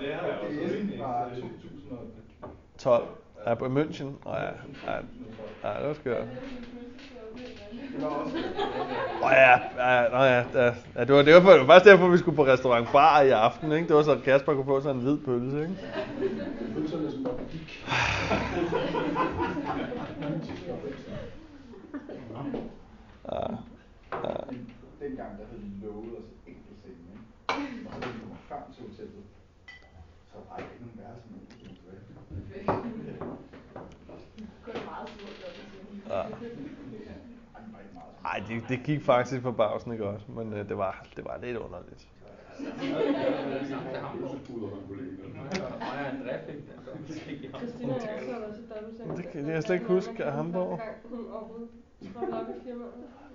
det er jeg også enig fra i. 2012. 12. Ja, på München. Åh ja, ja, ja, det var skørt. Var Åh ja, ja, nå ja, ja, ja, det var, det var, det var faktisk derfor, vi skulle på restaurant bar i aften, ikke? Det var så, at Kasper kunne få sådan en hvid pølse, ikke? pølserne som var på gik. Ja, ja. Dengang der havde de lovet os et enkelt seng, ikke? Og så da vi kommer frem til hotellet, så var der ikke nogen værelse med. Ja. Ej, det, det gik faktisk forbavsende godt, men øh, det, var, det var lidt underligt. Er. Det kan- jeg slet ikke huske af Hamburg.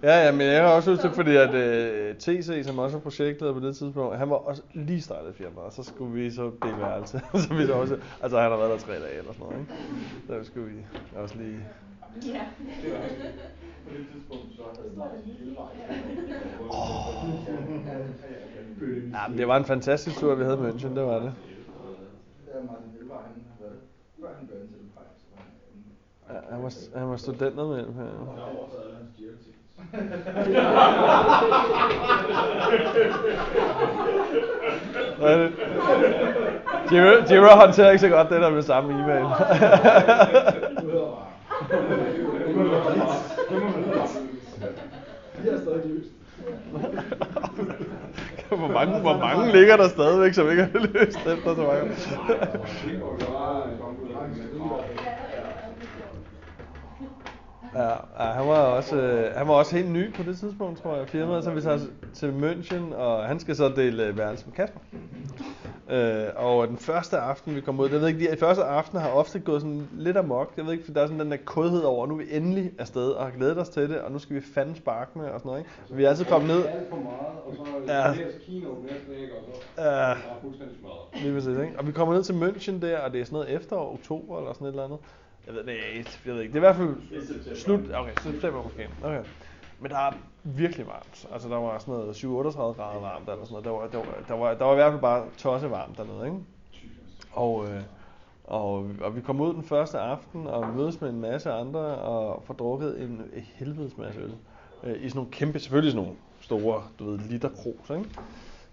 Ja, ja, men jeg har også huske det, fordi at uh, TC, som også var projektleder på det tidspunkt, han var også lige startet firma, og så skulle vi så dele værelse. så vi så også, altså han har været der tre dage eller sådan noget, ikke? Så skulle vi også lige... Ja. På det tidspunkt, så havde Martin. Ja, men det var en fantastisk tur, vi havde i München, det var det. Ja, Martin Helvej, han har været, før han blev ansat i Pejs, så var han Ja, han var, han var studentermedlem her. Hvad er det? Jiro, Jiro håndterer ikke så godt det der med samme e-mail. De er stadig løst. hvor, mange, hvor mange ligger der stadigvæk, som ikke har løst efter så mange? Ja, ja han, var også, øh, han var også helt ny på det tidspunkt, tror jeg, firmaet, så vi tager til München, og han skal så dele øh, værelse med Kasper. Øh, og den første aften, vi kom ud, jeg ved ikke, de første aftener har ofte gået sådan lidt amok. Jeg ved ikke, for der er sådan den der kodhed over, nu er vi endelig afsted og har glædet os til det, og nu skal vi fandme sparke med og sådan noget, ikke? Vi er altid kommet ned. Alt for meget, og så Ja. ja. så er. Lige præcis, ikke? Og vi kommer ned til München der, og det er sådan noget efterår, oktober eller sådan et eller andet. Jeg ved det ikke, jeg ved ikke. Det er i hvert fald slut, okay, september måske. Okay. Men der er virkelig varmt. Altså der var sådan noget 37 grader varmt eller sådan noget. Der var, der var, der var, der var i hvert fald bare tosse varmt dernede, ikke? Og, øh, og, og vi kom ud den første aften og mødes med en masse andre og får drukket en helvedes masse øl. Øh, I sådan nogle kæmpe, selvfølgelig sådan nogle store, du ved, liter krus, ikke?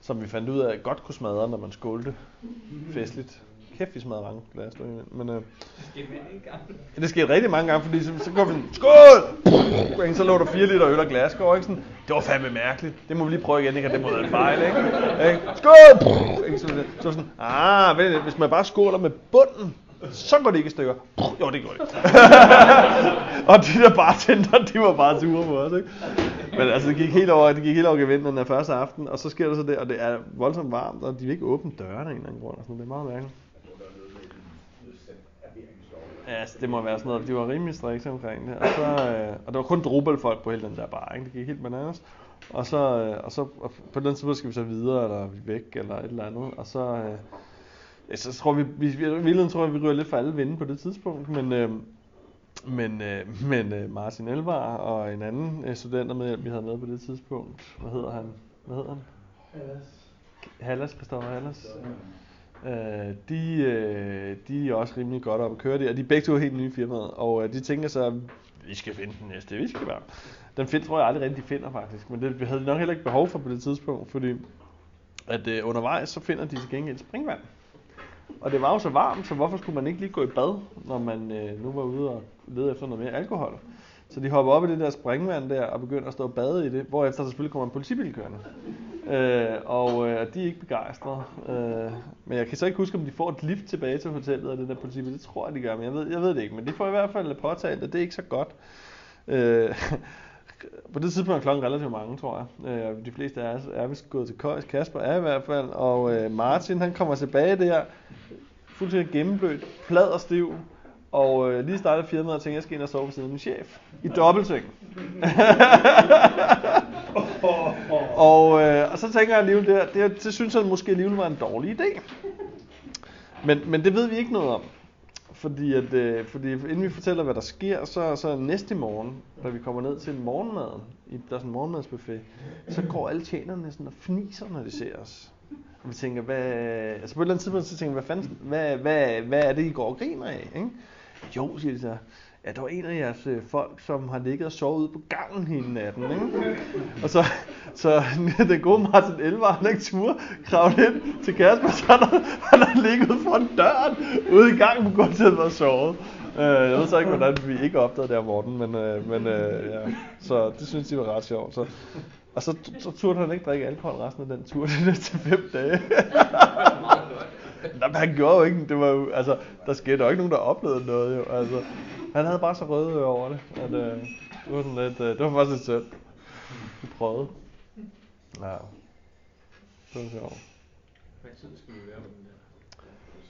Som vi fandt ud af godt kunne smadre, når man skålte festligt. Kæft, vi smadrede mange glas, du ved. men øh, Ja, det skete rigtig mange gange, fordi så, så går vi sådan, skål! Så lå der 4 liter øl og glas, går ikke sådan, det var fandme mærkeligt, det må vi lige prøve igen, ikke? Og det må være en fejl, ikke? Skål! Ikke? Så, så, sådan, ah, vent, hvis man bare skåler med bunden, så går det ikke i stykker. Jo, det går det. og de der bartender, de var bare sure på os, ikke? Men altså, det gik helt over, det gik helt over gevinden den første aften, og så sker der så det, og det er voldsomt varmt, og de vil ikke åbne dørene af en eller anden grund, og sådan, det er meget mærkeligt. Ja, altså, det må være sådan noget. De var rimelig strikse omkring det. Og, så, øh, og der var kun drubelfolk på hele den der bar, ikke? Det gik helt bananas. Og så, øh, og så og på den tidspunkt skal vi så videre, eller vi væk, eller et eller andet. Og så, øh, ja, så tror vi, vi, vi, tror jeg, vi ryger lidt for alle vinde på det tidspunkt. Men, øh, men, øh, men øh, Martin Elvar og en anden øh, studenter med, vi havde med på det tidspunkt, hvad hedder han? Hvad hedder han? Hallas, Christoffer Hallas. Øh, de, øh, de er også rimelig godt op at køre det, og de er begge to helt nye firmaer, og øh, de tænker så, vi skal finde den næste, vi skal bare. Den find, tror jeg aldrig rigtig, de finder faktisk, men det havde de nok heller ikke behov for på det tidspunkt, fordi at øh, undervejs så finder de til gengæld springvand. Og det var jo så varmt, så hvorfor skulle man ikke lige gå i bad, når man øh, nu var ude og lede efter noget mere alkohol? Så de hopper op i det der springvand der og begynder at stå og bade i det, hvorefter der selvfølgelig kommer en politibil kørende. Øh, og øh, de er ikke begejstrede. Øh, men jeg kan så ikke huske, om de får et lift tilbage til hotellet af den der politibil. Det tror jeg, de gør, men jeg ved, jeg ved det ikke. Men de får i hvert fald påtalt, at det er ikke så godt. Øh, på det tidspunkt er klokken relativt mange, tror jeg. Øh, de fleste af os er vist gået til køjs. Kasper er i hvert fald. Og øh, Martin, han kommer tilbage der, fuldstændig gennemblødt, plad og stiv. Og øh, lige startede firmaet og tænkte, jeg skal ind og sove ved siden af min chef. I dobbeltseng. og, øh, og så tænker jeg alligevel, det, det, det synes jeg måske alligevel var en dårlig idé. Men, men det ved vi ikke noget om. Fordi, at, øh, fordi inden vi fortæller, hvad der sker, så, så næste morgen, da vi kommer ned til morgenmaden, i, der er sådan en morgenmadsbuffet, så går alle tjenerne sådan og fniser, når de ser os. Og vi tænker, hvad... Altså på et eller andet tidspunkt, så tænker vi, hvad fanden, hvad, hvad, hvad er det, I går og griner af, ikke? Jo, siger de så. Ja, der var en af jeres øh, folk, som har ligget og sovet ude på gangen hele natten, ikke? Og så, så den gode Martin Elvar, han ikke tur, kravle ind til Kasper, så han har, han har ligget foran døren ude i gangen på gulvet og sovet. Øh, jeg ved så ikke, hvordan vi ikke opdagede det om morgenen, men, øh, men øh, ja. Så det synes de var ret sjovt. Så, og så, så turde han ikke drikke alkohol resten af den tur, det er til fem dage. Nej, men han gjorde jo ikke, det var jo, altså, der skete jo ikke nogen, der oplevede noget jo, altså. Han havde bare så røde ører over det, at øh, det var sådan lidt, øh, det var faktisk lidt sødt. Vi prøvede. Ja. Det var sjovt. Hvad tid skal vi være på den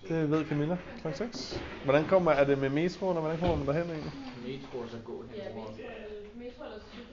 der? Det ved Camilla. Klokken 6. Hvordan kommer, er det med metroen, og hvordan kommer man derhen egentlig? Metro så gå Ja, herover. metro, metro eller cykel.